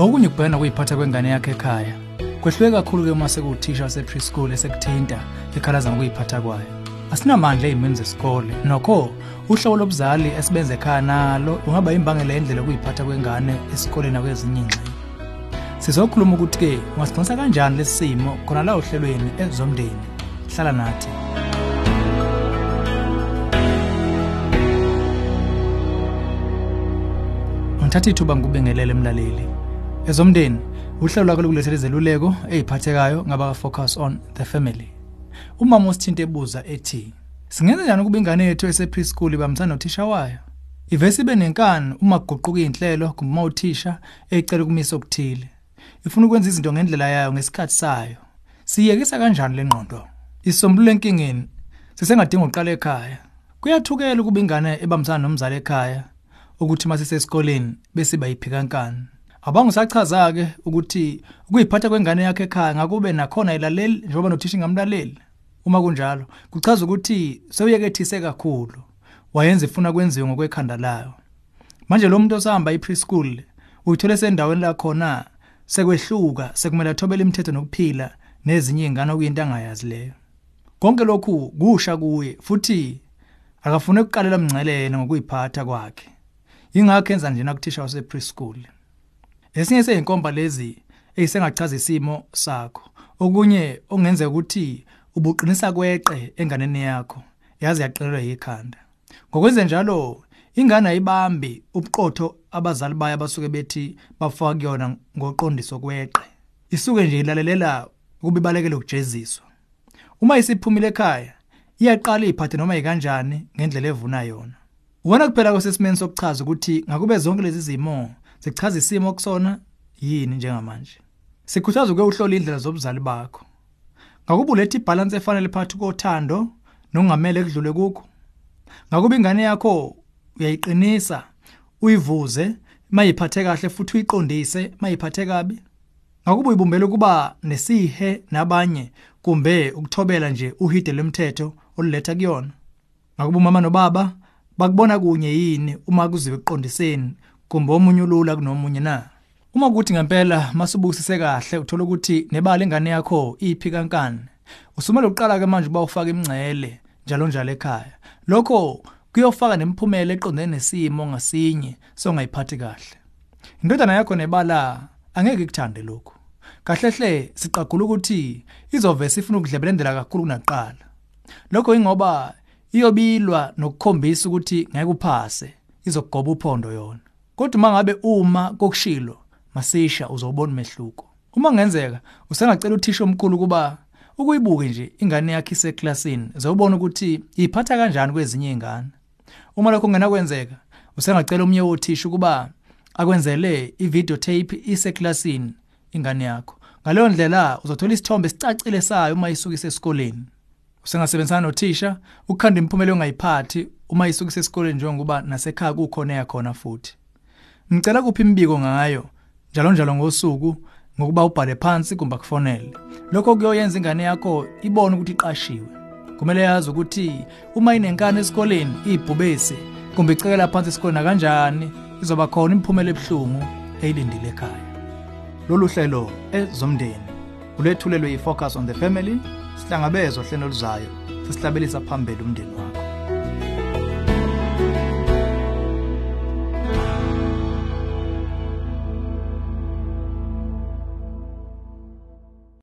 okunye ukubhekana kuyiphatha kwengane yakhe ekhaya. Kwehluleke kakhulu-ke uma sekuwuthisha wase-preschool esekuthinta ekhalaza ngokuyiphatha kwayo. Asinamandla ey'meni zesikole. Nokho uhlobo lobuzali esibenza ekhaya nalo lungaba imbangela yendlela yokuyiphatha kwengane esikoleni nakwezinye ingxenye sizokhuluma ukuthi-ke ungasiqinisa kanjani lesi simo khona la ohlelweni ezomndeni? Hlala nathi. Ngithatha ithuba ngikubengelele mlaleli. Ezomndeni uhlelo lwakho lokulethela izeluleko ey'phathekayo ngabaka-focus on the family. Umama usithinta ebuza ethi singenza njani ukuba ingane yethu esepreschool ibambisana nothisha wayo? Ivese ibe nenkani uma kuguquka iy'nhlelo kumbe uma uthisha eyicela ukumisa okuthile. Ifuna ukwenza izinto ngendlela yayo ngesikhathi sayo. Siyekisa kanjani le ngqondo? Isisombululo enkingeni sisengadinga uqala ekhaya. Kuyathukela ukuba ingane ebambisana nomzali ekhaya ukuthi masisesikoleni bese bayiphikankani abangisachaza-ke ukuthi ukuyiphatha kwengane yakhe ekhaya ngakube nakhona ilaleli njengoba nothisha ingamlaleli. Uma kunjalo kuchaza ukuthi sewuyekethise kakhulu. Wayenza ifuna kwenziwe ngokwekhanda layo. Manje lo muntu osahamba i-preschool uyithole sendaweni la khona sekwehluka sekumele athobele imithetho nokuphila nezinye iy'ngane okuyinto angayazi leyo. Konke lokhu kusha kuye futhi akafune ukuqalela mngcelele ngokuyiphatha kwakhe. Yingakho enza njena kuthisha wase-preschool. Esinye sey'nkomba lezi eyisengachaza isimo sakho. Okunye okungenzeka ukuthi ubuqinisa kweqe enganeni yakho. Yazi yaqelelwa yikhanda. Ngokwenze njalo ingane ayibambi ubuqotho abazali bayo abasuke bethi bafaka kuyona ngoqondiso kweqe. Isuke nje ilalelela ukuba ibalekele ukujeziswa. Uma isiphumile ekhaya iyaqala iphathe noma ikanjani ngendlela evuna yona. Uwona kuphela kwesesimeni sokuchaza ukuthi ngakube zonke lezi zimo zichaza isimo kusona yini njengamanje. Sikhuthaza uke uhlola indlela zobuzali bakho. Ngakube uletha ibalance efanele phakathi kothando nokungamele kudlule kukho. Ngakube ingane yakho uyayiqinisa, uyivuze mayiphathe kahle futhi uyiqondise mayiphathe kabi. Ngakube uyibumbele kuba nesihe nabanye kumbe ukuthobela nje uhide lomthetho oluletha kuyona. Ngakube umama nobaba bakubona kunye yini uma kuziwe ekuqondiseni kumbe omunye ulula kunomunye na? Uma kuthi ngempela masubukisise kahle uthola ukuthi nebala ingane yakho iphi kankani. Usumele uqala ke manje uba ufaka imingcele njalo njalo ekhaya. Lokho kuyofaka nemiphumela eqondene nesimo ngasinye songayiphathi kahle. Indodana yakho nebala angeke ikuthande lokho kahle hle siqagula ukuthi izovese ifuna ukudlebelendela kakhulu kunaqala lokho ingoba iyobilwa nokukhombisa ukuthi ngeke uphase izokugoba uphondo yona. Kodwa mangabe uma kokushilo masisha uzobona umehluko. Uma ngenzeka usengacela uthisha omkhulu kuba ukuyibuke nje ingane yakhe iseklasini zobona ukuthi iphatha kanjani kwezinye izingane uma lokho kungenakwenzeka usengacela umnye wothisha ukuba akwenzele ivideo tape iseklasini ingane yakho. Ngaleyo ndlela uzothola isithombe sicacile sayo uma isuka esikoleni usengasebenzisana nothisha ukukhanda imiphumela ongayiphathi uma isuka esikoleni njengoba nasekhaya kukhona yakhona futhi. Ngicela kuphi imibiko ngayo? Njalo njalo ngosuku ngokuba ubhale phansi kumbe akufonele lokho kuyoyenza ingane yakho ibone ukuthi iqashiwe. Kumele yazi ukuthi uma inenkani esikoleni ibhubesi kumbe icekela phansi esikoleni kanjani izoba khona imiphumela ebuhlungu eyilindile ekhaya. Lolu hlelo ezomndeni ulethulelwe yi-focus on the family sihlangabezwa hlelo luzayo sesihlabelisa phambili umndeni wakho.